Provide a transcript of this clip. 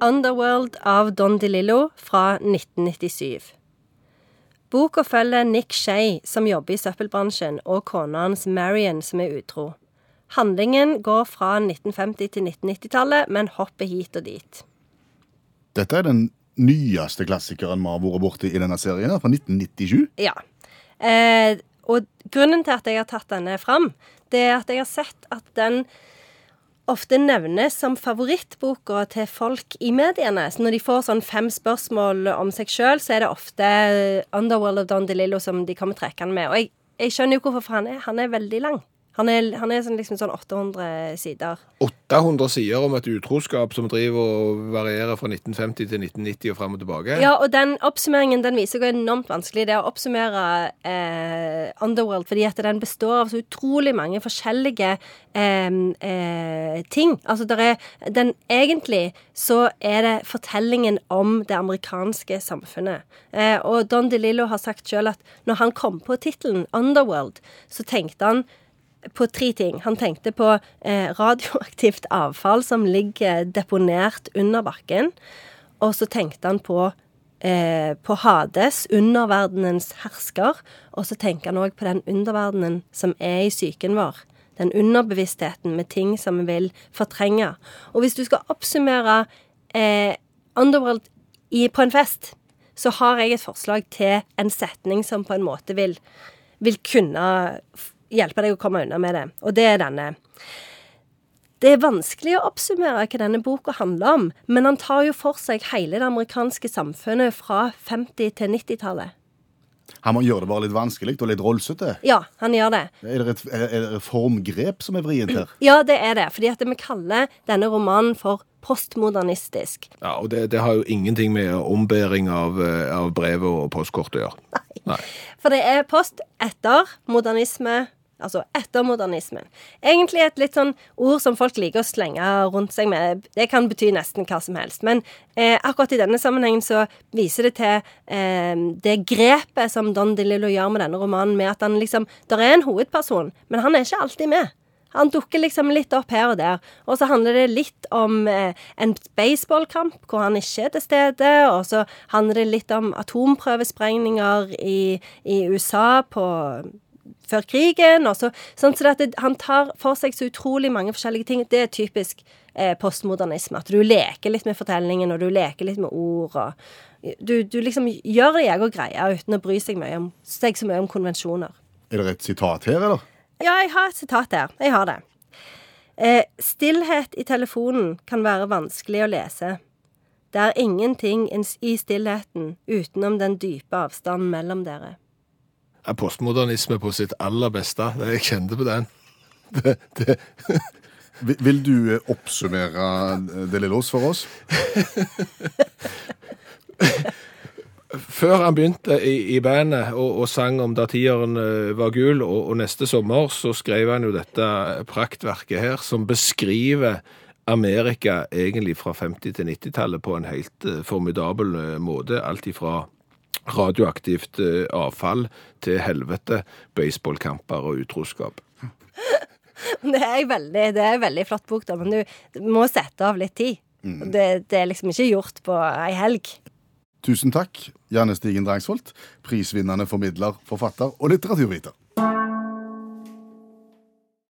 Underworld av Don DeLillo fra 1997. Boka følger Nick Shay, som jobber i søppelbransjen, og kona hans Marion, som er utro. Handlingen går fra 1950- til 1990-tallet, men hopper hit og dit. Dette er den nyeste klassikeren vi har vært borti i denne serien, fra 1997. Ja. Eh, og grunnen til at jeg har tatt denne fram, det er at jeg har sett at den ofte nevnes som favorittboka til folk i mediene. Så når de får sånn fem spørsmål om seg sjøl, så er det ofte Underworld of Don DeLillo som de kommer trekkende med. Og jeg, jeg skjønner jo hvorfor, for han er, han er veldig lang. Han er, han er sånn, liksom sånn 800 sider. 800 sider om et utroskap som driver og varierer fra 1950 til 1990 og fram og tilbake. Ja, og den oppsummeringen den viser hvor enormt vanskelig det er å oppsummere eh, Underworld, fordi at den består av så utrolig mange forskjellige eh, eh, ting. Altså, der er den Egentlig så er det fortellingen om det amerikanske samfunnet. Eh, og Don DeLillo har sagt sjøl at når han kom på tittelen Underworld, så tenkte han på tre ting. Han tenkte på eh, radioaktivt avfall som ligger deponert under bakken. Og så tenkte han på, eh, på Hades, underverdenens hersker. Og så tenker han òg på den underverdenen som er i psyken vår. Den underbevisstheten med ting som vi vil fortrenge. Og hvis du skal oppsummere eh, Underworld i, på en fest, så har jeg et forslag til en setning som på en måte vil, vil kunne hjelpe deg å komme unna med det. Og det er denne. Det er vanskelig å oppsummere hva denne boka handler om, men han tar jo for seg hele det amerikanske samfunnet fra 50- til 90-tallet. Han må gjøre det bare litt vanskelig og litt rolsete. Ja, han gjør det. Er det et, er det formgrep som er vrient her? Ja, det er det. Fordi at vi kaller denne romanen for postmodernistisk. Ja, og det, det har jo ingenting med ombæring av, eh, av brevet og postkortet å gjøre. Nei. For det er post etter modernisme. Altså etter modernismen. Egentlig et litt sånn ord som folk liker å slenge rundt seg med. Det kan bety nesten hva som helst. Men eh, akkurat i denne sammenhengen så viser det til eh, det grepet som Don DeLillo gjør med denne romanen, med at han liksom Der er en hovedperson, men han er ikke alltid med. Han dukker liksom litt opp her og der. Og så handler det litt om eh, en baseballkamp hvor han ikke er til stede. Og så handler det litt om atomprøvesprengninger i, i USA på før krigen. Så, sånn så det, han tar for seg så utrolig mange forskjellige ting. Det er typisk eh, postmodernisme. At du leker litt med fortellingen, og du leker litt med ord. og Du, du liksom gjør det jeg og greia uten å bry seg, mye om, seg så mye om konvensjoner. Er det et sitat her, eller? Ja, jeg har et sitat her. Jeg har det. Eh, stillhet i telefonen kan være vanskelig å lese. Det er ingenting i stillheten utenom den dype avstanden mellom dere. Er postmodernisme på sitt aller beste. Jeg kjente på den. Det, det. Vil, du oppsummere det lille oss for oss? Før han begynte i, i bandet og, og, sang om da tieren var gul, og, og, neste sommer så skrev han jo dette praktverket her, som beskriver Amerika egentlig fra 50- til 90-tallet på en helt formidabel måte. Alt ifra radioaktivt avfall til helvete, baseballkamper og utroskap. Det er en veldig, det er en veldig flott bok, da, men du, du må sette av litt tid. Mm. Det, det, er liksom ikke gjort på ei helg. Tusen takk, Janne Stigen Drangsvold, prisvinnende formidler, forfatter og litteraturviter.